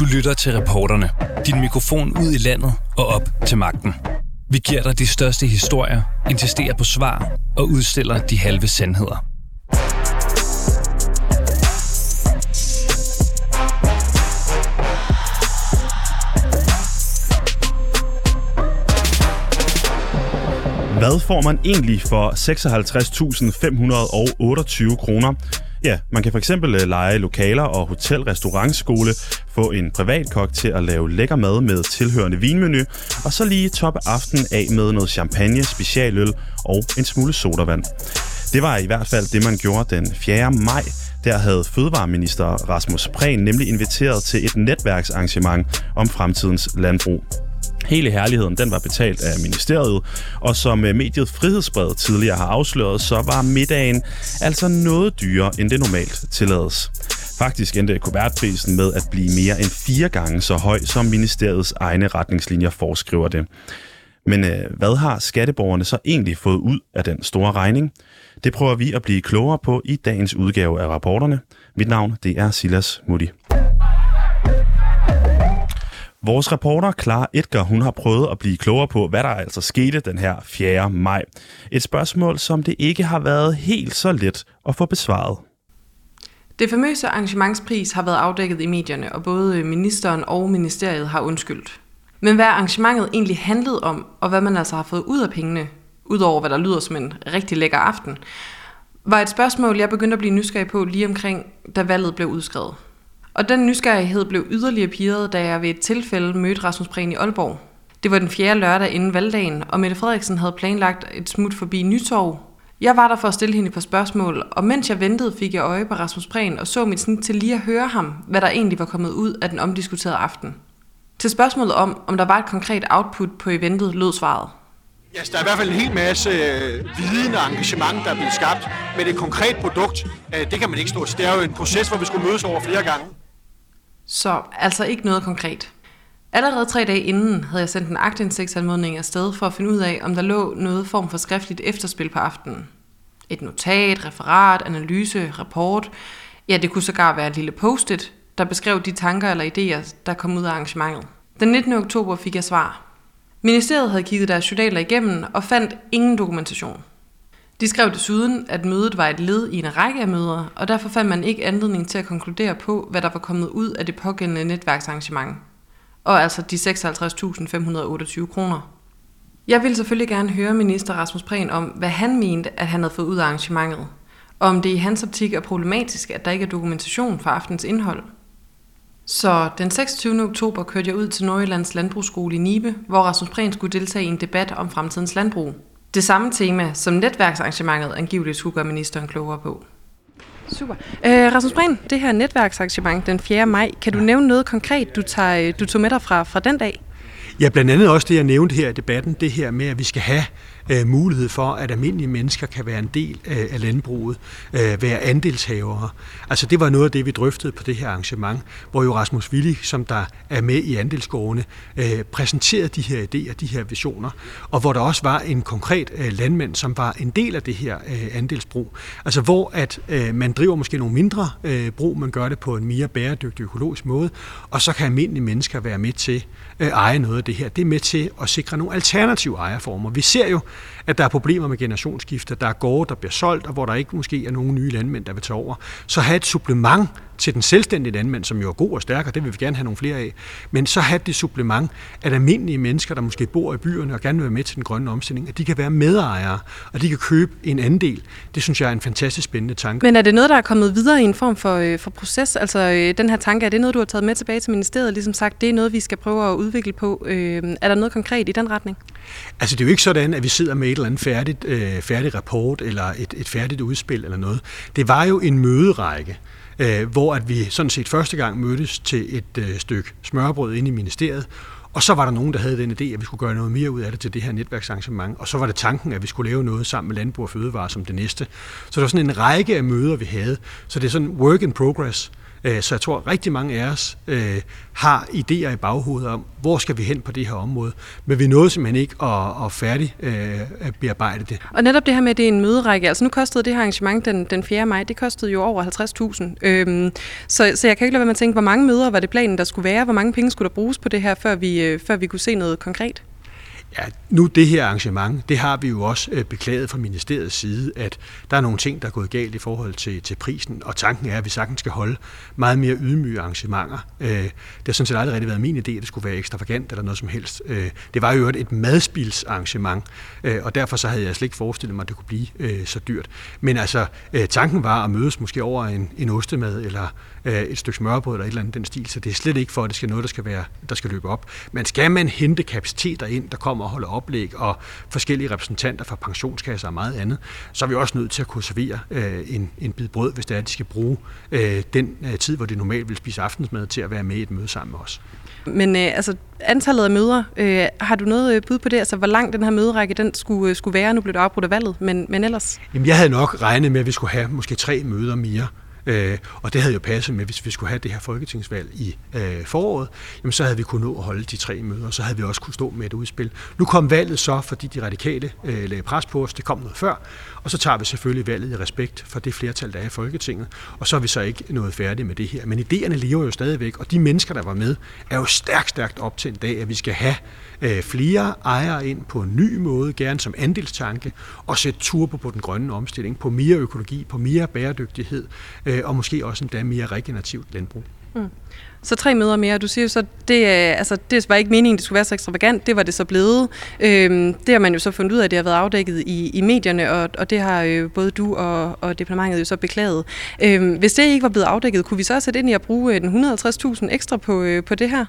Du lytter til reporterne. Din mikrofon ud i landet og op til magten. Vi giver dig de største historier, insisterer på svar og udstiller de halve sandheder. Hvad får man egentlig for 56.528 kroner? Ja, man kan for eksempel øh, lege lokaler og hotel, restaurantskole, få en privat kok til at lave lækker mad med tilhørende vinmenu, og så lige toppe aftenen af med noget champagne, specialøl og en smule sodavand. Det var i hvert fald det, man gjorde den 4. maj. Der havde Fødevareminister Rasmus Prehn nemlig inviteret til et netværksarrangement om fremtidens landbrug. Hele herligheden den var betalt af ministeriet, og som øh, mediet Frihedsbrevet tidligere har afsløret, så var middagen altså noget dyrere, end det normalt tillades. Faktisk endte kuvertprisen med at blive mere end fire gange så høj, som ministeriets egne retningslinjer foreskriver det. Men øh, hvad har skatteborgerne så egentlig fået ud af den store regning? Det prøver vi at blive klogere på i dagens udgave af rapporterne. Mit navn det er Silas Mutti. Vores reporter Clara Edgar, hun har prøvet at blive klogere på, hvad der altså skete den her 4. maj. Et spørgsmål, som det ikke har været helt så let at få besvaret. Det famøse arrangementspris har været afdækket i medierne, og både ministeren og ministeriet har undskyldt. Men hvad arrangementet egentlig handlede om, og hvad man altså har fået ud af pengene, udover hvad der lyder som en rigtig lækker aften, var et spørgsmål, jeg begyndte at blive nysgerrig på lige omkring, da valget blev udskrevet. Og den nysgerrighed blev yderligere piret, da jeg ved et tilfælde mødte Rasmus Prehn i Aalborg. Det var den fjerde lørdag inden valgdagen, og Mette Frederiksen havde planlagt et smut forbi Nytorv. Jeg var der for at stille hende på spørgsmål, og mens jeg ventede, fik jeg øje på Rasmus Prehn og så mit snit til lige at høre ham, hvad der egentlig var kommet ud af den omdiskuterede aften. Til spørgsmålet om, om der var et konkret output på eventet, lød svaret. Ja, der er i hvert fald en hel masse øh, viden og engagement, der er blevet skabt. Men et konkret produkt, øh, det kan man ikke stå til. Det er jo en proces, hvor vi skulle mødes over flere gange. Så altså ikke noget konkret. Allerede tre dage inden havde jeg sendt en aktindsigtsanmodning afsted for at finde ud af, om der lå noget form for skriftligt efterspil på aftenen. Et notat, referat, analyse, rapport. Ja, det kunne sågar være et lille post-it, der beskrev de tanker eller idéer, der kom ud af arrangementet. Den 19. oktober fik jeg svar. Ministeriet havde kigget deres journaler igennem og fandt ingen dokumentation. De skrev desuden, at mødet var et led i en række af møder, og derfor fandt man ikke anledning til at konkludere på, hvad der var kommet ud af det pågældende netværksarrangement. Og altså de 56.528 kroner. Jeg ville selvfølgelig gerne høre minister Rasmus Prehn om, hvad han mente, at han havde fået ud af arrangementet, og om det i hans optik er problematisk, at der ikke er dokumentation for aftens indhold. Så den 26. oktober kørte jeg ud til Nordjyllands Landbrugsskole i Nibe, hvor Rasmus Prehn skulle deltage i en debat om fremtidens landbrug. Det samme tema, som netværksarrangementet angiveligt skulle gøre ministeren klogere på. Super. Øh, Rasmus Prehn, det her netværksarrangement den 4. maj, kan du nævne noget konkret, du, tager, du tog med dig fra, fra den dag? Ja, blandt andet også det, jeg nævnte her i debatten, det her med, at vi skal have øh, mulighed for, at almindelige mennesker kan være en del af, af landbruget, øh, være andelshavere. Altså det var noget af det, vi drøftede på det her arrangement, hvor jo Rasmus Willi, som der er med i andelsgårdene, øh, præsenterede de her idéer, de her visioner, og hvor der også var en konkret øh, landmand, som var en del af det her øh, andelsbrug. Altså hvor at øh, man driver måske nogle mindre øh, brug, man gør det på en mere bæredygtig økologisk måde, og så kan almindelige mennesker være med til at øh, eje noget af det her. Det er med til at sikre nogle alternative ejerformer. Vi ser jo, at der er problemer med generationsskifte, der er gårde, der bliver solgt, og hvor der ikke måske er nogen nye landmænd, der vil tage over. Så have et supplement til den selvstændige landmand, som jo er god og stærk, og det vil vi gerne have nogle flere af, men så have det supplement, at almindelige mennesker, der måske bor i byerne og gerne vil være med til den grønne omstilling, at de kan være medejere, og de kan købe en andel. Det synes jeg er en fantastisk spændende tanke. Men er det noget, der er kommet videre i en form for, øh, for proces? Altså øh, den her tanke, er det noget, du har taget med tilbage til ministeriet, ligesom sagt, det er noget, vi skal prøve at udvikle på. Øh, er der noget konkret i den retning? Altså det er jo ikke sådan, at vi sidder med et eller andet færdigt, øh, færdigt rapport eller et, et færdigt udspil eller noget. Det var jo en møderække, øh, hvor at vi sådan set første gang mødtes til et øh, stykke smørbrød inde i ministeriet, og så var der nogen, der havde den idé, at vi skulle gøre noget mere ud af det til det her netværksarrangement. Og så var det tanken, at vi skulle lave noget sammen med Landbrug og Fødevare som det næste. Så der var sådan en række af møder, vi havde. Så det er sådan work in progress. Øh, så jeg tror, at rigtig mange af os øh, har idéer i baghovedet om, hvor skal vi hen på det her område. Men vi nåede simpelthen ikke at, at færdig øh, at bearbejde det. Og netop det her med, at det er en møderække. Altså nu kostede det her arrangement den, den 4. maj, det kostede jo over 50.000. Øhm, så, så jeg kan ikke lade være med at tænke, hvor mange møder var det planen, der skulle være? Hvor mange penge skulle der bruges på det her, før vi, øh, før vi kunne se noget konkret? Ja, nu det her arrangement, det har vi jo også øh, beklaget fra ministeriets side, at der er nogle ting, der er gået galt i forhold til, til prisen, og tanken er, at vi sagtens skal holde meget mere ydmyge arrangementer. Øh, det har sådan set aldrig rigtig været min idé, at det skulle være ekstravagant eller noget som helst. Øh, det var jo et madspilsarrangement, og derfor så havde jeg slet ikke forestillet mig, at det kunne blive så dyrt. Men altså, tanken var at mødes måske over en, en ostemad eller et stykke smørbrød eller et eller andet den stil, så det er slet ikke for, at det skal noget, der skal, være, der skal løbe op. Men skal man hente kapaciteter ind, der kommer og holder oplæg og forskellige repræsentanter fra pensionskasser og meget andet, så er vi også nødt til at kunne servere øh, en, en bid brød, hvis det er, at de skal bruge øh, den øh, tid, hvor de normalt vil spise aftensmad, til at være med i et møde sammen med os. Men øh, altså, antallet af møder, øh, har du noget øh, bud på det? Altså, hvor lang den her møderække den skulle, øh, skulle være? Nu blev det afbrudt af valget, men, men ellers? Jamen, jeg havde nok regnet med, at vi skulle have måske tre møder mere. Øh, og det havde jo passet med, hvis vi skulle have det her folketingsvalg i øh, foråret, jamen så havde vi kunnet nå at holde de tre møder, så havde vi også kunne stå med et udspil. Nu kom valget så, fordi de radikale øh, lagde pres på os, det kom noget før, og så tager vi selvfølgelig valget i respekt for det flertal, der er i Folketinget, og så er vi så ikke nået færdige med det her. Men idéerne lever jo stadigvæk, og de mennesker, der var med, er jo stærkt, stærkt op til en dag, at vi skal have øh, flere ejere ind på en ny måde, gerne som andelstanke, og sætte turbo på den grønne omstilling, på mere økologi, på mere bæredygtighed, øh, og måske også endda mere regenerativt landbrug. Mm. Så tre møder mere. Du siger jo så, det, altså, det var ikke meningen, det skulle være så ekstravagant. Det var det så blevet. Øhm, det har man jo så fundet ud af, at det har været afdækket i, i medierne, og, og det har øh, både du og, og departementet jo så beklaget. Øhm, hvis det ikke var blevet afdækket, kunne vi så sætte ind i at bruge øh, den 150.000 ekstra på, øh, på det her?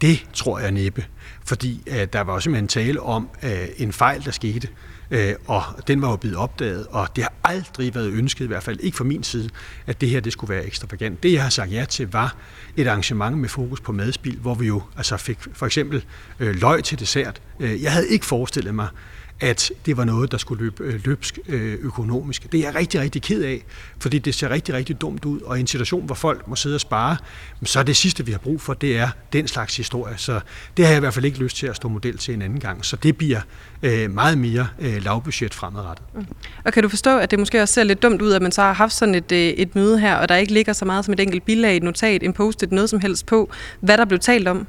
Det tror jeg næppe, fordi øh, der var også en tale om øh, en fejl, der skete. Øh, og den var jo blevet opdaget, og det har aldrig været ønsket, i hvert fald ikke fra min side, at det her det skulle være ekstravagant. Det, jeg har sagt ja til, var et arrangement med fokus på madspil, hvor vi jo altså fik for eksempel øh, løg til dessert. Øh, jeg havde ikke forestillet mig, at det var noget, der skulle løbe øh, løbsk øh, økonomisk. Det er jeg rigtig, rigtig ked af, fordi det ser rigtig, rigtig dumt ud, og i en situation, hvor folk må sidde og spare, så er det sidste, vi har brug for, det er den slags historie. Så det har jeg i hvert fald ikke lyst til at stå model til en anden gang. Så det bliver øh, meget mere lavbudget fremadrettet. Mm. Og kan du forstå, at det måske også ser lidt dumt ud, at man så har haft sådan et, et møde her, og der ikke ligger så meget som et enkelt bilag, et notat, en post-it, noget som helst på, hvad der blev talt om?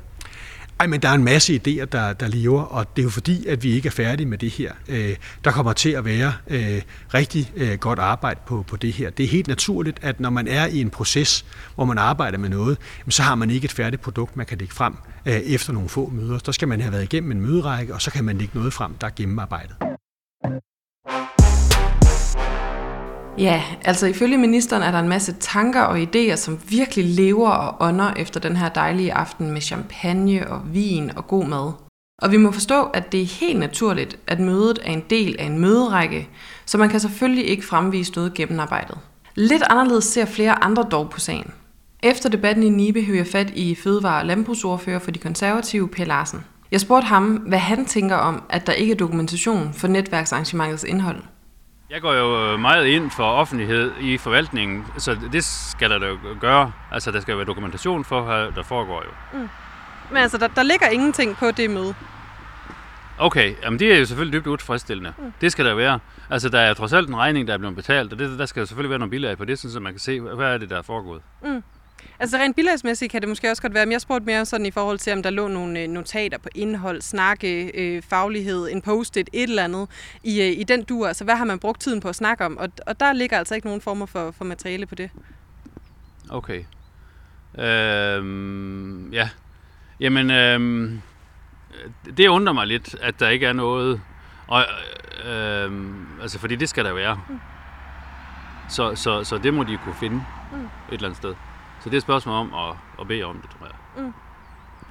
Ej, men der er en masse idéer, der, der lever, og det er jo fordi, at vi ikke er færdige med det her. Øh, der kommer til at være øh, rigtig øh, godt arbejde på, på det her. Det er helt naturligt, at når man er i en proces, hvor man arbejder med noget, så har man ikke et færdigt produkt, man kan lægge frem øh, efter nogle få møder. Der skal man have været igennem en møderække, og så kan man lægge noget frem, der er gennemarbejdet. Ja, altså ifølge ministeren er der en masse tanker og idéer, som virkelig lever og ånder efter den her dejlige aften med champagne og vin og god mad. Og vi må forstå, at det er helt naturligt, at mødet er en del af en møderække, så man kan selvfølgelig ikke fremvise noget gennemarbejdet. Lidt anderledes ser flere andre dog på sagen. Efter debatten i Nibe hører jeg fat i fødevare- og landbrugsordfører for de konservative, Per Larsen. Jeg spurgte ham, hvad han tænker om, at der ikke er dokumentation for netværksarrangementets indhold. Jeg går jo meget ind for offentlighed i forvaltningen, så det skal der da gøre. Altså, der skal være dokumentation for, hvad der foregår jo. Mm. Men altså, der, der ligger ingenting på det møde? Okay, jamen det er jo selvfølgelig dybt utilfredsstillende. Mm. Det skal der være. Altså, der er trods alt en regning, der er blevet betalt, og det, der skal jo selvfølgelig være nogle bilag på det, så man kan se, hvad er det, der er foregået. Mm. Altså rent bilagsmæssigt kan det måske også godt være, men jeg spurgte mere sådan i forhold til, om der lå nogle øh, notater på indhold, snakke, øh, faglighed, en post-it, et eller andet i, øh, i den dur. Altså hvad har man brugt tiden på at snakke om? Og, og der ligger altså ikke nogen former for, for materiale på det. Okay. Øhm, ja. Jamen, øhm, det undrer mig lidt, at der ikke er noget. Og, øhm, altså, fordi det skal der være. Mm. Så, så, så det må de kunne finde mm. et eller andet sted. Så det er et spørgsmål om at, at bede om det, tror jeg. Mm.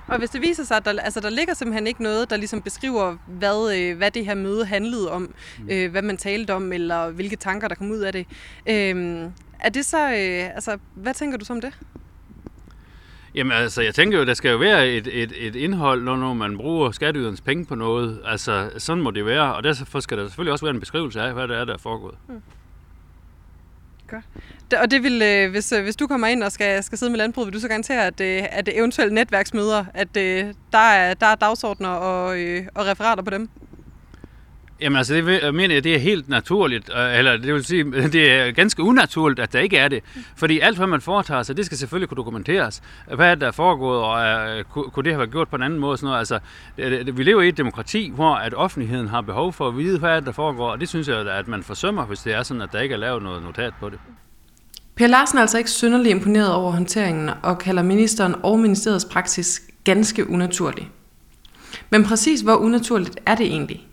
Og hvis det viser sig, at der, altså, der ligger simpelthen ikke noget, der ligesom beskriver, hvad, øh, hvad det her møde handlede om, mm. øh, hvad man talte om, eller hvilke tanker, der kom ud af det. Øh, er det så, øh, altså, hvad tænker du så om det? Jamen altså, jeg tænker jo, der skal jo være et, et, et indhold, når man bruger skatteyderens penge på noget. Altså, sådan må det være, og derfor skal der selvfølgelig også være en beskrivelse af, hvad det er, der er foregået. Mm. Godt. Og det vil, øh, hvis, øh, hvis du kommer ind og skal, skal sidde med landbruget, vil du så garantere, at, øh, at at eventuelle netværksmøder, at der er, der er dagsordner og, og referater på dem? Jamen altså, det mener jeg, det er helt naturligt, øh, eller det vil sige, det er ganske unaturligt, at der ikke er det. Fordi alt, hvad man foretager sig, det skal selvfølgelig kunne dokumenteres. Hvad er der er foregået, og øh, er, kunne det have været gjort på en anden måde? Sådan noget? Altså, øh, vi lever i et demokrati, hvor at offentligheden har behov for at vide, hvad er der foregår, og det synes jeg, at man forsømmer, hvis det er sådan, at der ikke er lavet noget notat på det. Per Larsen er altså ikke synderlig imponeret over håndteringen og kalder ministeren og ministeriets praksis ganske unaturlig. Men præcis hvor unaturligt er det egentlig?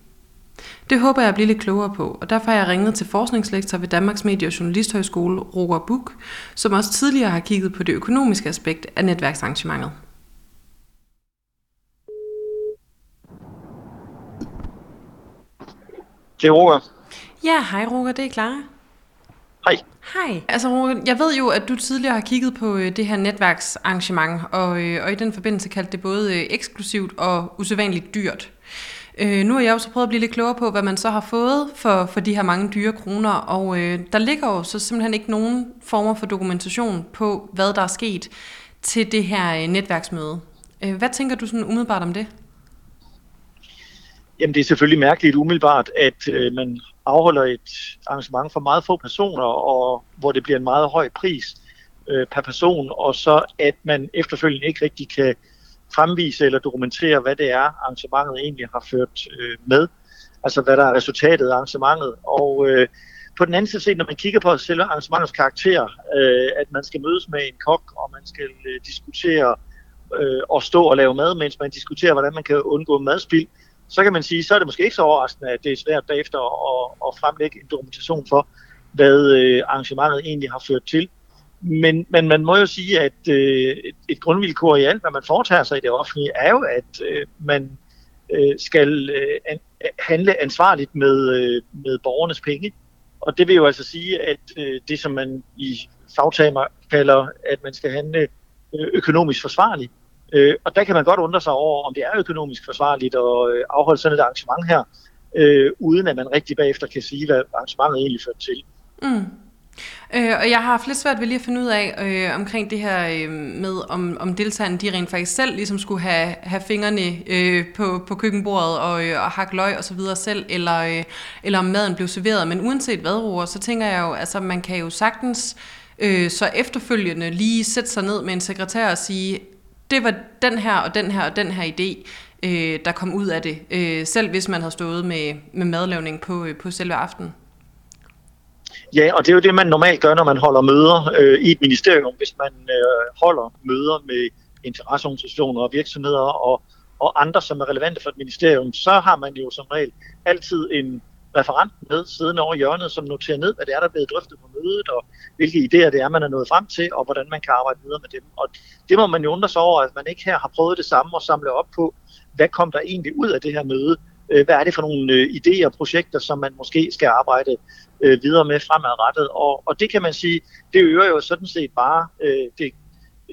Det håber jeg at blive lidt klogere på, og derfor har jeg ringet til forskningslektor ved Danmarks Medie- og Journalisthøjskole, Roger Buk, som også tidligere har kigget på det økonomiske aspekt af netværksarrangementet. Det er Roger. Ja, hej Roger, det er Clara. Hej. Hej. Altså Roger, jeg ved jo, at du tidligere har kigget på øh, det her netværksarrangement, og, øh, og i den forbindelse kaldte det både øh, eksklusivt og usædvanligt dyrt. Øh, nu har jeg jo så prøvet at blive lidt klogere på, hvad man så har fået for, for de her mange dyre kroner, og øh, der ligger jo så simpelthen ikke nogen former for dokumentation på, hvad der er sket til det her øh, netværksmøde. Øh, hvad tænker du sådan umiddelbart om det? Jamen det er selvfølgelig mærkeligt umiddelbart, at øh, man afholder et arrangement for meget få personer, og hvor det bliver en meget høj pris øh, per person, og så at man efterfølgende ikke rigtig kan fremvise eller dokumentere, hvad det er, arrangementet egentlig har ført øh, med. Altså hvad der er resultatet af arrangementet. Og øh, på den anden side, når man kigger på selve arrangementets karakter, øh, at man skal mødes med en kok, og man skal øh, diskutere øh, og stå og lave mad, mens man diskuterer, hvordan man kan undgå madspild, så kan man sige, så er det måske ikke så overraskende, at det er svært bagefter at, at fremlægge en dokumentation for, hvad øh, arrangementet egentlig har ført til. Men, men man må jo sige, at øh, et grundvilkår i alt, hvad man foretager sig i det offentlige, er jo, at øh, man øh, skal øh, an, handle ansvarligt med, øh, med borgernes penge. Og det vil jo altså sige, at øh, det, som man i fagtamer kalder, at man skal handle øh, økonomisk forsvarligt. Øh, og der kan man godt undre sig over, om det er økonomisk forsvarligt at øh, afholde sådan et arrangement her, øh, uden at man rigtig bagefter kan sige, hvad arrangementet egentlig fører til. Mm. Øh, og jeg har haft lidt svært ved lige at finde ud af øh, omkring det her øh, med, om, om deltagerne de rent faktisk selv ligesom skulle have, have fingrene øh, på, på køkkenbordet og, øh, og hakke løg og så videre selv, eller, øh, eller om maden blev serveret. Men uanset hvad, Roer, så tænker jeg jo, altså man kan jo sagtens øh, så efterfølgende lige sætte sig ned med en sekretær og sige, det var den her og den her og den her idé, øh, der kom ud af det, øh, selv hvis man havde stået med, med madlavning på, øh, på selve aftenen. Ja, og det er jo det, man normalt gør, når man holder møder øh, i et ministerium. Hvis man øh, holder møder med interesseorganisationer og virksomheder og, og andre, som er relevante for et ministerium, så har man jo som regel altid en referent med siddende over hjørnet, som noterer ned, hvad det er, der er blevet drøftet på mødet, og hvilke idéer det er, man er nået frem til, og hvordan man kan arbejde videre med dem. Og det må man jo undre sig over, at man ikke her har prøvet det samme og samle op på, hvad kom der egentlig ud af det her møde? Øh, hvad er det for nogle øh, idéer og projekter, som man måske skal arbejde øh, videre med fremadrettet. Og, og det kan man sige, det øger jo sådan set bare øh, det,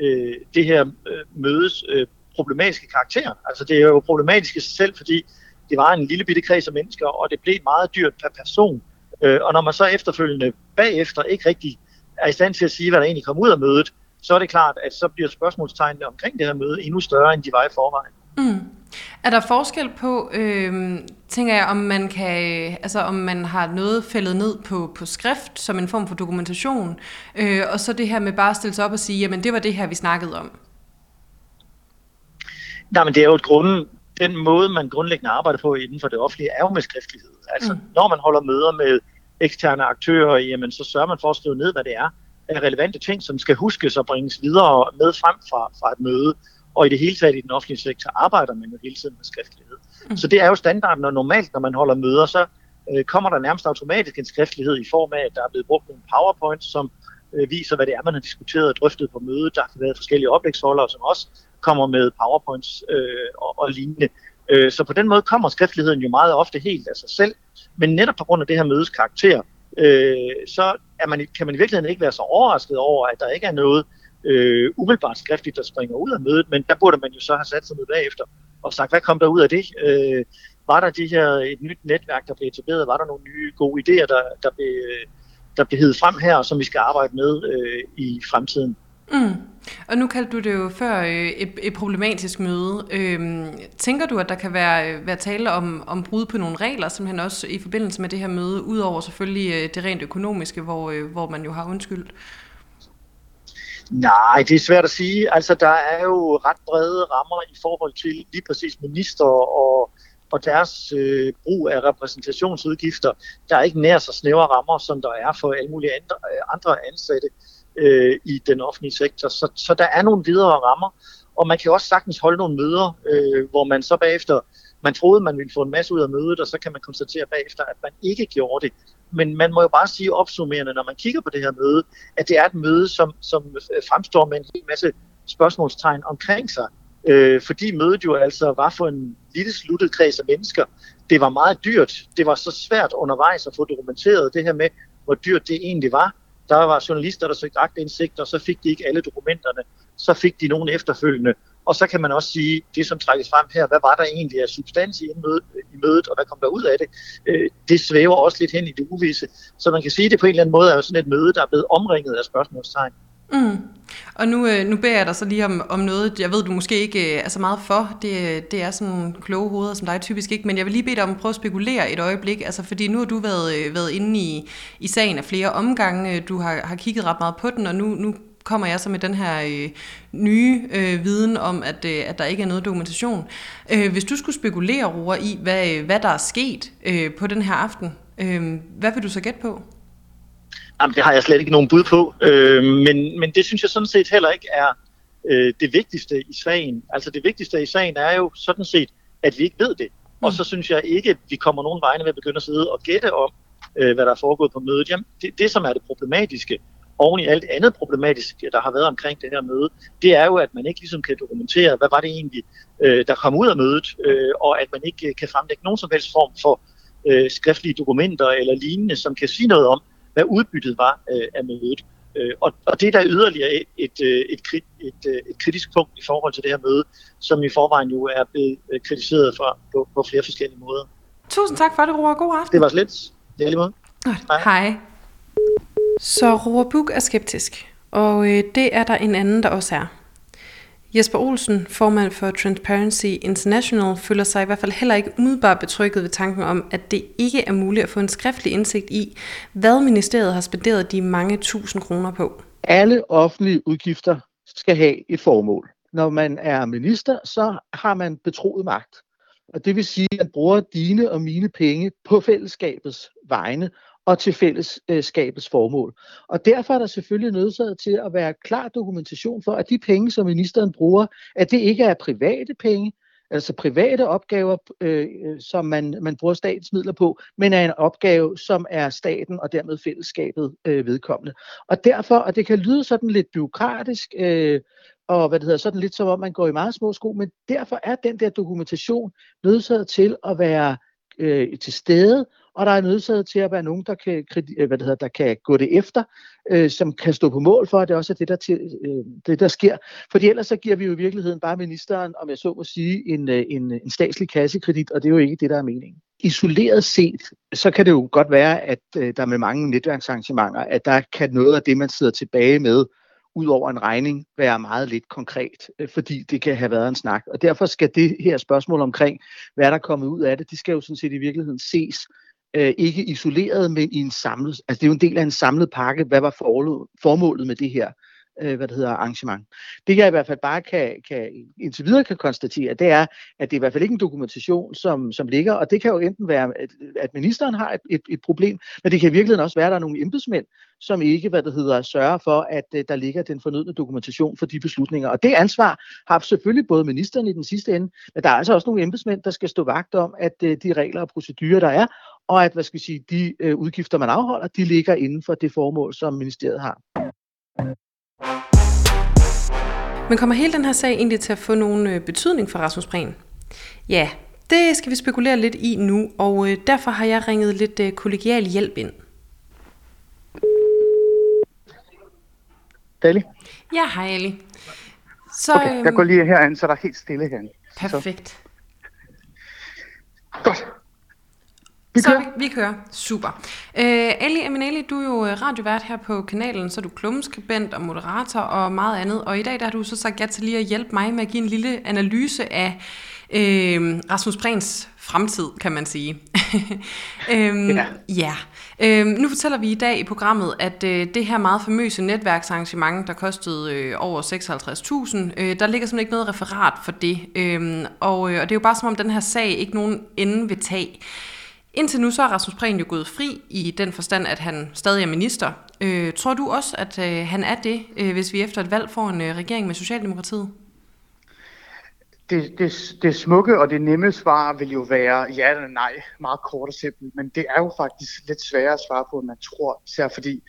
øh, det her øh, mødes øh, problematiske karakter. Altså det er jo problematisk i sig selv, fordi det var en lille bitte kreds af mennesker, og det blev meget dyrt per person. Øh, og når man så efterfølgende bagefter ikke rigtig er i stand til at sige, hvad der egentlig kom ud af mødet, så er det klart, at så bliver spørgsmålstegnene omkring det her møde endnu større, end de var i forvejen. Mm. Er der forskel på, øh, tænker jeg, om man kan, altså om man har noget fældet ned på, på skrift som en form for dokumentation, øh, og så det her med bare at stille sig op og sige, jamen det var det her, vi snakkede om? Nej, men det er jo et grund, den måde, man grundlæggende arbejder på inden for det offentlige, er jo med skriftlighed. Altså, mm. når man holder møder med eksterne aktører, jamen, så sørger man for at skrive ned, hvad det er af relevante ting, som skal huskes og bringes videre med frem fra, fra et møde og i det hele taget i den offentlige sektor arbejder man jo hele tiden med skriftlighed. Mm. Så det er jo standarden, og normalt, når man holder møder, så øh, kommer der nærmest automatisk en skriftlighed i form af, at der er blevet brugt nogle powerpoints, som øh, viser, hvad det er, man har diskuteret og drøftet på mødet. Der har været forskellige oplægsholdere, som også kommer med powerpoints øh, og, og lignende. Øh, så på den måde kommer skriftligheden jo meget ofte helt af sig selv, men netop på grund af det her mødes karakter, øh, så er man, kan man i virkeligheden ikke være så overrasket over, at der ikke er noget øh, umiddelbart skriftligt, der springer ud af mødet, men der burde man jo så have sat sig ned bagefter og sagt, hvad kom der ud af det? Øh, var der de her, et nyt netværk, der blev etableret? Var der nogle nye gode idéer, der, der blev der blev heddet frem her, og som vi skal arbejde med øh, i fremtiden. Mm. Og nu kaldte du det jo før øh, et, et problematisk møde. Øhm, tænker du, at der kan være, øh, være tale om, om brud på nogle regler, simpelthen også i forbindelse med det her møde, udover selvfølgelig øh, det rent økonomiske, hvor, øh, hvor man jo har undskyldt? Nej, det er svært at sige. Altså, der er jo ret brede rammer i forhold til lige præcis minister og, og deres øh, brug af repræsentationsudgifter. Der er ikke nær så snævre rammer, som der er for alle mulige andre, øh, andre ansatte øh, i den offentlige sektor. Så, så der er nogle videre rammer, og man kan også sagtens holde nogle møder, øh, hvor man så bagefter, man troede, man ville få en masse ud af mødet, og så kan man konstatere bagefter, at man ikke gjorde det. Men man må jo bare sige opsummerende, når man kigger på det her møde, at det er et møde, som, som øh, fremstår med en hel masse spørgsmålstegn omkring sig. Øh, fordi mødet jo altså var for en lille sluttet kreds af mennesker. Det var meget dyrt. Det var så svært undervejs at få dokumenteret det her med, hvor dyrt det egentlig var. Der var journalister, der søgte agtindsigt, og så fik de ikke alle dokumenterne. Så fik de nogen efterfølgende. Og så kan man også sige, det som trækkes frem her, hvad var der egentlig af substans i mødet, i mødet og hvad kom der ud af det? Øh, det svæver også lidt hen i det uvisse. Så man kan sige, at det på en eller anden måde er jo sådan et møde, der er blevet omringet af spørgsmålstegn. Mm. Og nu, øh, nu beder jeg dig så lige om, om noget, jeg ved, du måske ikke øh, er så meget for. Det, øh, det er sådan kloge hoveder som dig typisk ikke, men jeg vil lige bede dig om at prøve at spekulere et øjeblik. Altså, fordi nu har du været, været inde i, i sagen af flere omgange. Du har, har kigget ret meget på den, og nu, nu kommer jeg så med den her øh, nye øh, viden om, at, øh, at der ikke er noget dokumentation. Øh, hvis du skulle spekulere, Roar, i, hvad, hvad der er sket øh, på den her aften, øh, hvad vil du så gætte på? Jamen, det har jeg slet ikke nogen bud på, øh, men, men det synes jeg sådan set heller ikke er øh, det vigtigste i sagen. Altså det vigtigste i sagen er jo sådan set, at vi ikke ved det. Og så synes jeg ikke, at vi kommer nogen vegne ved at begynde at sidde og gætte om, øh, hvad der er foregået på mødet. Jamen, det, det, som er det problematiske, oven i alt andet problematisk, der har været omkring det her møde, det er jo, at man ikke ligesom kan dokumentere, hvad var det egentlig, øh, der kom ud af mødet, øh, og at man ikke kan fremlægge nogen som helst form for øh, skriftlige dokumenter eller lignende, som kan sige noget om, hvad udbyttet var øh, af mødet. Øh, og, og det er der yderligere et, et, øh, et, et, et, øh, et kritisk punkt i forhold til det her møde, som i forvejen jo er blevet øh, kritiseret for, på, på flere forskellige måder. Tusind tak for det, Roar. God aften. Det var slet. Det er lige måde. Hej. Hej. Så Roar Buk er skeptisk, og øh, det er der en anden, der også er. Jesper Olsen, formand for Transparency International, føler sig i hvert fald heller ikke umiddelbart betrykket ved tanken om, at det ikke er muligt at få en skriftlig indsigt i, hvad ministeriet har spenderet de mange tusind kroner på. Alle offentlige udgifter skal have et formål. Når man er minister, så har man betroet magt. Og det vil sige, at man bruger dine og mine penge på fællesskabets vegne og til fællesskabets formål. Og derfor er der selvfølgelig nødsaget til at være klar dokumentation for, at de penge, som ministeren bruger, at det ikke er private penge, altså private opgaver, øh, som man, man bruger statens midler på, men er en opgave, som er staten og dermed fællesskabet øh, vedkommende. Og derfor, og det kan lyde sådan lidt byråkratisk, øh, og hvad det hedder, sådan lidt som om man går i meget små sko, men derfor er den der dokumentation nødsaget til at være øh, til stede, og der er nødsaget til at være nogen, der kan, øh, hvad det hedder, der kan gå det efter, øh, som kan stå på mål for, at det også er det, der, til, øh, det, der sker. Fordi ellers så giver vi jo i virkeligheden bare ministeren, om jeg så må sige, en, øh, en, en statslig kassekredit, og det er jo ikke det, der er meningen. Isoleret set, så kan det jo godt være, at øh, der med mange netværksarrangementer, at der kan noget af det, man sidder tilbage med, ud over en regning være meget lidt konkret, øh, fordi det kan have været en snak. Og derfor skal det her spørgsmål omkring, hvad der er kommet ud af det, det skal jo sådan set i virkeligheden ses øh, ikke isoleret, men i en samlet, altså det er jo en del af en samlet pakke, hvad var formålet med det her øh, hvad det hedder, arrangement. Det jeg i hvert fald bare kan, kan, indtil videre kan konstatere, det er, at det er i hvert fald ikke en dokumentation, som, som ligger, og det kan jo enten være, at, at ministeren har et, et, et problem, men det kan i virkeligheden også være, at der er nogle embedsmænd, som ikke, hvad det hedder, sørger for, at øh, der ligger den fornødne dokumentation for de beslutninger. Og det ansvar har selvfølgelig både ministeren i den sidste ende, men der er altså også nogle embedsmænd, der skal stå vagt om, at øh, de regler og procedurer, der er, og at hvad skal jeg sige, de øh, udgifter, man afholder, de ligger inden for det formål, som ministeriet har. Men kommer hele den her sag egentlig til at få nogen betydning for Rasmus Prehn? Ja, det skal vi spekulere lidt i nu, og derfor har jeg ringet lidt kollegial hjælp ind. Dali? Ja, hej Ali. Så, okay, jeg går lige herind, så der er helt stille herinde. Perfekt. Så. Godt. Vi så vi, vi kører. Super. Uh, Ali Aminali, du er jo øh, radiovært her på kanalen, så er du klummeskribent og moderator og meget andet. Og i dag der har du så sagt ja til lige at hjælpe mig med at give en lille analyse af uh, Rasmus Prehns fremtid, kan man sige. øhm, ja. ja. Øhm, nu fortæller vi i dag i programmet, at øh, det her meget famøse netværksarrangement, der kostede øh, over 56.000, øh, der ligger simpelthen ikke noget referat for det. Øhm, og, øh, og det er jo bare som om, den her sag ikke nogen ende vil tage. Indtil nu så er Rasmus Prehn jo gået fri i den forstand, at han stadig er minister. Øh, tror du også, at øh, han er det, øh, hvis vi efter et valg får en øh, regering med Socialdemokratiet? Det, det, det smukke og det nemme svar vil jo være ja eller nej, meget kort og simpelt, men det er jo faktisk lidt sværere at svare på, end man tror, især fordi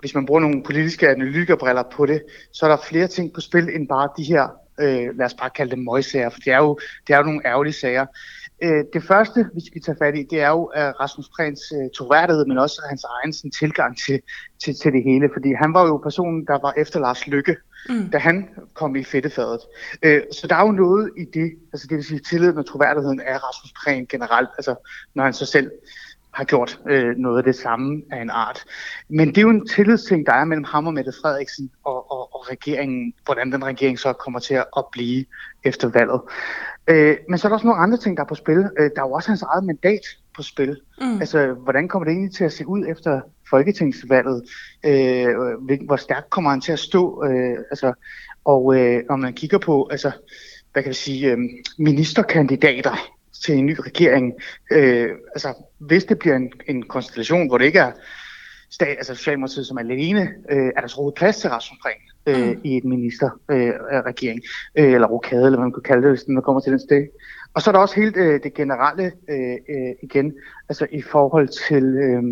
hvis man bruger nogle politiske analytikerbriller på det, så er der flere ting på spil end bare de her, øh, lad os bare kalde dem møgsager, for det er jo, det er jo nogle ærgerlige sager. Øh, det første, vi skal tage fat i, det er jo uh, Rasmus Prehns uh, troværdighed, men også hans egen sådan, tilgang til, til, til det hele. Fordi han var jo personen, der var efter Lars Lykke, mm. da han kom i fedtefadet. Øh, så der er jo noget i det, altså det vil sige tilliden og troværdigheden af Rasmus Prehn generelt, altså når han så selv har gjort øh, noget af det samme af en art. Men det er jo en tillidsting, der er mellem ham og Mette Frederiksen og, og, og regeringen, hvordan den regering så kommer til at blive efter valget. Øh, men så er der også nogle andre ting, der er på spil. Øh, der er jo også hans eget mandat på spil. Mm. Altså, hvordan kommer det egentlig til at se ud efter folketingsvalget? Øh, hvor stærkt kommer han til at stå? Øh, altså, og øh, når man kigger på, altså, hvad kan vi sige, øh, ministerkandidater til en ny regering, øh, altså, hvis det bliver en, en konstellation, hvor det ikke er stat, altså Socialdemokratiet som alene, øh, er der så plads til Rasmus Prehn øh, mm. i et ministerregering, øh, øh, eller rokade, eller hvad man kan kalde det, hvis den kommer til den sted. Og så er der også helt øh, det generelle øh, øh, igen, altså i forhold til, øh,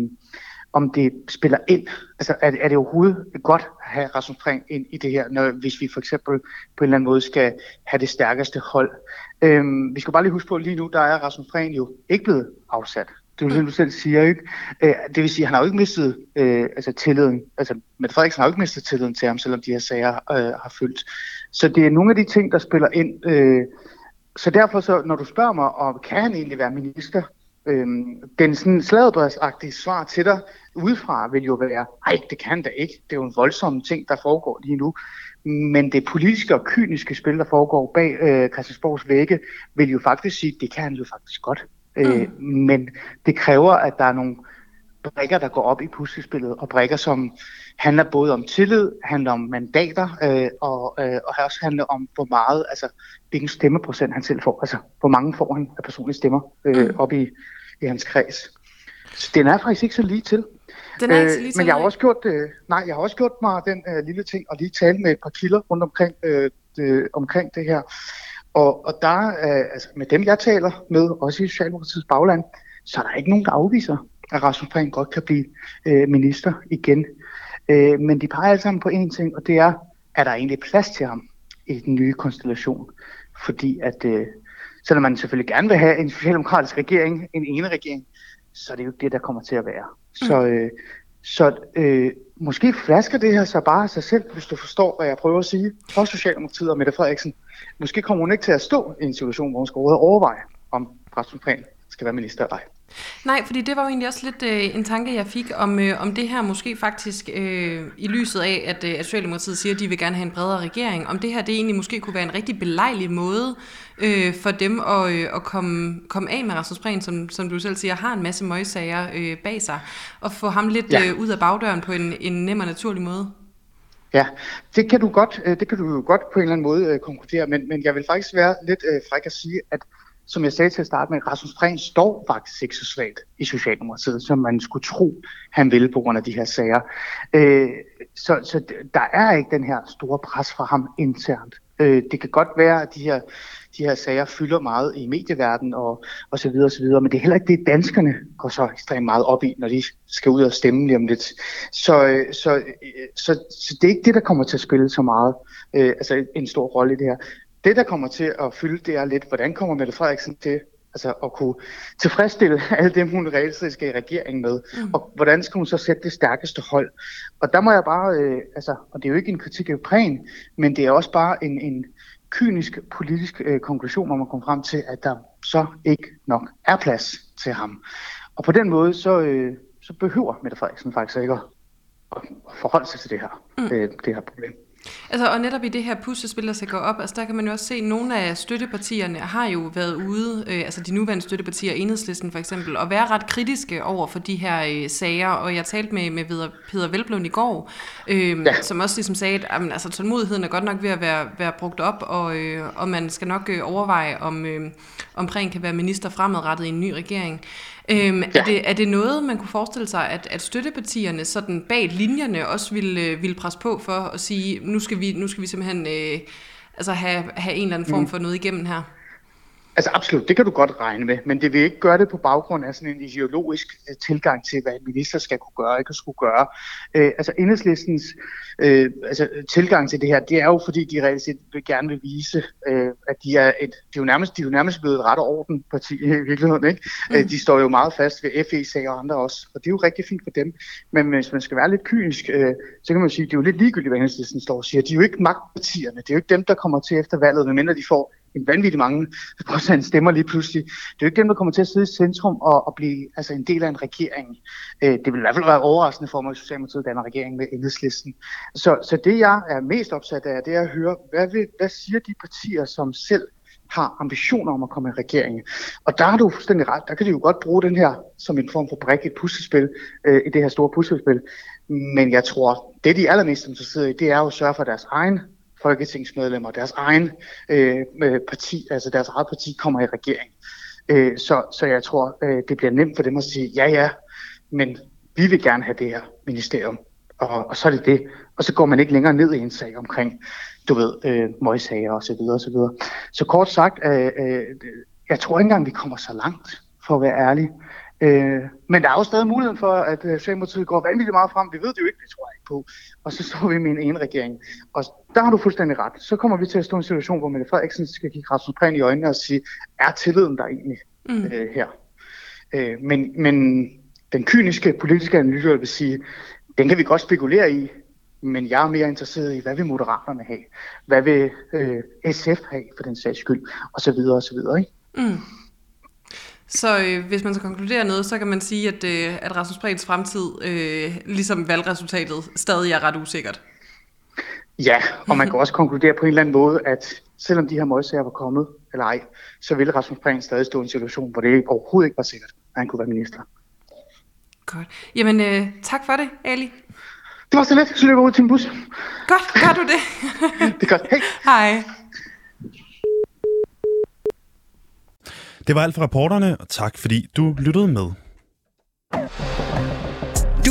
om det spiller ind. Altså er, er det overhovedet godt at have Rasmus Prehn ind i det her, når, hvis vi for eksempel på en eller anden måde skal have det stærkeste hold. Øh, vi skal bare lige huske på, at lige nu der er Rasmus Prehn jo ikke blevet afsat det vil du selv siger, ikke? Øh, det vil sige, at han har jo ikke mistet øh, altså tilliden. Altså, Mette Frederiksen har jo ikke mistet tilliden til ham, selvom de her sager øh, har fyldt. Så det er nogle af de ting, der spiller ind. Øh, så derfor, så, når du spørger mig, om kan han egentlig være minister, øh, den sådan sladderbrødsagtige svar til dig udefra vil jo være, nej, det kan da ikke. Det er jo en voldsom ting, der foregår lige nu. Men det politiske og kyniske spil, der foregår bag øh, Christiansborgs vægge, vil jo faktisk sige, det kan han jo faktisk godt. Øh, mm. men det kræver, at der er nogle brækker, der går op i puslespillet, og brækker, som handler både om tillid, handler om mandater, øh, og, øh, og også handler om, hvor meget, altså hvilken stemmeprocent han selv får. Altså, hvor mange får han af personlige stemmer øh, mm. op i, i hans kreds. Så den er faktisk ikke så lige til. Den er ikke så lige til. Men jeg har også gjort, øh, nej, jeg har også gjort mig den øh, lille ting, og lige tale med et par kilder rundt omkring, øh, det, omkring det her. Og, og der, øh, altså med dem jeg taler med, også i Socialdemokratiets bagland, så er der ikke nogen, der afviser, at Rasmus Prehn godt kan blive øh, minister igen. Øh, men de peger alle sammen på én ting, og det er, er der egentlig plads til ham i den nye konstellation? Fordi at, øh, selvom man selvfølgelig gerne vil have en socialdemokratisk regering, en ene regering, så er det jo det, der kommer til at være. Mm. Så, øh, så øh, måske flasker det her så bare af sig selv, hvis du forstår, hvad jeg prøver at sige, for Socialdemokratiet og Mette Frederiksen. Måske kommer hun ikke til at stå i en situation, hvor hun skal overveje, om Rasmus Prehn skal være minister eller ej. Nej, fordi det var jo egentlig også lidt øh, en tanke, jeg fik om, øh, om det her måske faktisk øh, i lyset af, at, øh, at Socialdemokratiet siger, at de vil gerne have en bredere regering, om det her det egentlig måske kunne være en rigtig belejlig måde øh, for dem at, øh, at komme, komme af med Rasmus Prehn, som, som du selv siger, har en masse møgsager øh, bag sig, og få ham lidt ja. øh, ud af bagdøren på en, en nem og naturlig måde. Ja, det kan du godt, øh, det kan du godt på en eller anden måde øh, konkludere, men, men jeg vil faktisk være lidt øh, fræk at sige, at som jeg sagde til at starte med, Rasmus Prehn står faktisk ikke så svagt i Socialdemokratiet, som man skulle tro, han ville på grund af de her sager. Øh, så, så der er ikke den her store pres fra ham internt. Øh, det kan godt være, at de her, de her sager fylder meget i medieverdenen og, og så videre og så videre, men det er heller ikke det, danskerne går så ekstremt meget op i, når de skal ud og stemme lige om lidt. Så, øh, så, øh, så, så det er ikke det, der kommer til at spille så meget, øh, altså en stor rolle i det her. Det, der kommer til at fylde, det er lidt, hvordan kommer Mette Frederiksen til altså at kunne tilfredsstille alle dem, hun reelt skal i regeringen med. Mm. Og hvordan skal hun så sætte det stærkeste hold? Og der må jeg bare, øh, altså, og det er jo ikke en kritik af Ukraine, men det er også bare en, en kynisk politisk øh, konklusion, hvor man kommer frem til, at der så ikke nok er plads til ham. Og på den måde, så, øh, så behøver Mette Frederiksen faktisk ikke at forholde sig til det her, mm. øh, det her problem. Altså, og netop i det her puslespil, der skal gå op, altså der kan man jo også se, at nogle af støttepartierne har jo været ude, øh, altså de nuværende støttepartier, enhedslisten for eksempel, og være ret kritiske over for de her øh, sager. Og jeg talte med, med Peter Velblom i går, øh, ja. som også ligesom sagde, at jamen, altså, tålmodigheden er godt nok ved at være, være brugt op, og, øh, og man skal nok øh, overveje, om, øh, om Prehn kan være minister fremadrettet i en ny regering. Øhm, ja. er, det, er det noget, man kunne forestille sig, at, at støttepartierne sådan bag linjerne også ville, øh, ville presse på for at sige, nu skal vi, nu skal vi simpelthen øh, altså have, have en eller anden form mm. for noget igennem her? Altså absolut, det kan du godt regne med, men det vil ikke gøre det på baggrund af sådan en ideologisk øh, tilgang til, hvad en minister skal kunne gøre og ikke skulle gøre. Øh, altså enhedslistens øh, altså, tilgang til det her, det er jo fordi, de reelt set vil gerne vil vise, øh, at de er, et, de er, jo nærmest, de er jo nærmest blevet et ret orden parti i virkeligheden. Ikke? Mm. Øh, de står jo meget fast ved FE-sager og andre også, og det er jo rigtig fint for dem. Men hvis man skal være lidt kynisk, øh, så kan man sige, at det er jo lidt ligegyldigt, hvad enhedslisten står og siger. De er jo ikke magtpartierne, det er jo ikke dem, der kommer til efter valget, medmindre de får en vanvittig mange procent stemmer lige pludselig. Det er jo ikke dem, der kommer til at sidde i centrum og, og blive altså en del af en regering. Øh, det vil i hvert fald være overraskende for mig, at Socialdemokratiet danner regering med enhedslisten. Så, så det, jeg er mest opsat af, det er at høre, hvad, vil, hvad siger de partier, som selv har ambitioner om at komme i regeringen. Og der har du fuldstændig ret. Der kan de jo godt bruge den her som en form for brik i et puslespil, øh, i det her store puslespil. Men jeg tror, det de allermest interesserede i, det er jo at sørge for deres egen folketingsmedlemmer, deres egen øh, parti, altså deres eget parti kommer i regering. Øh, så, så jeg tror, øh, det bliver nemt for dem at sige, ja ja, men vi vil gerne have det her ministerium. Og, og så er det det. Og så går man ikke længere ned i en sag omkring, du ved, øh, møgssager og så videre og så videre. Så kort sagt, øh, øh, jeg tror ikke engang, vi kommer så langt, for at være ærlig. Øh, men der er jo stadig muligheden for, at øh, Socialdemokratiet går vanvittigt meget frem. Vi ved det jo ikke, det tror jeg ikke på. Og så står vi med en ene regering. Og der har du fuldstændig ret. Så kommer vi til at stå i en situation, hvor Mette Frederiksen skal kigge Rasmus Prehn i øjnene og sige, er tilliden der egentlig mm. øh, her? Øh, men, men den kyniske politiske analyse vil sige, den kan vi godt spekulere i, men jeg er mere interesseret i, hvad vil Moderaterne have? Hvad vil øh, SF have for den sags skyld? Og så videre og så videre, ikke? Mm. Så øh, hvis man så konkluderer noget, så kan man sige, at, øh, at Rasmus Prehns fremtid, øh, ligesom valgresultatet, stadig er ret usikkert. Ja, og man kan også konkludere på en eller anden måde, at selvom de her møgsager var kommet, eller ej, så ville Rasmus Prehn stadig stå i en situation, hvor det overhovedet ikke var sikkert, at han kunne være minister. Godt. Jamen, øh, tak for det, Ali. Det var så let, så løber jeg ud til en bus. Godt, gør du det. det er godt. Hej. Hej. Det var alt for reporterne, og tak fordi du lyttede med.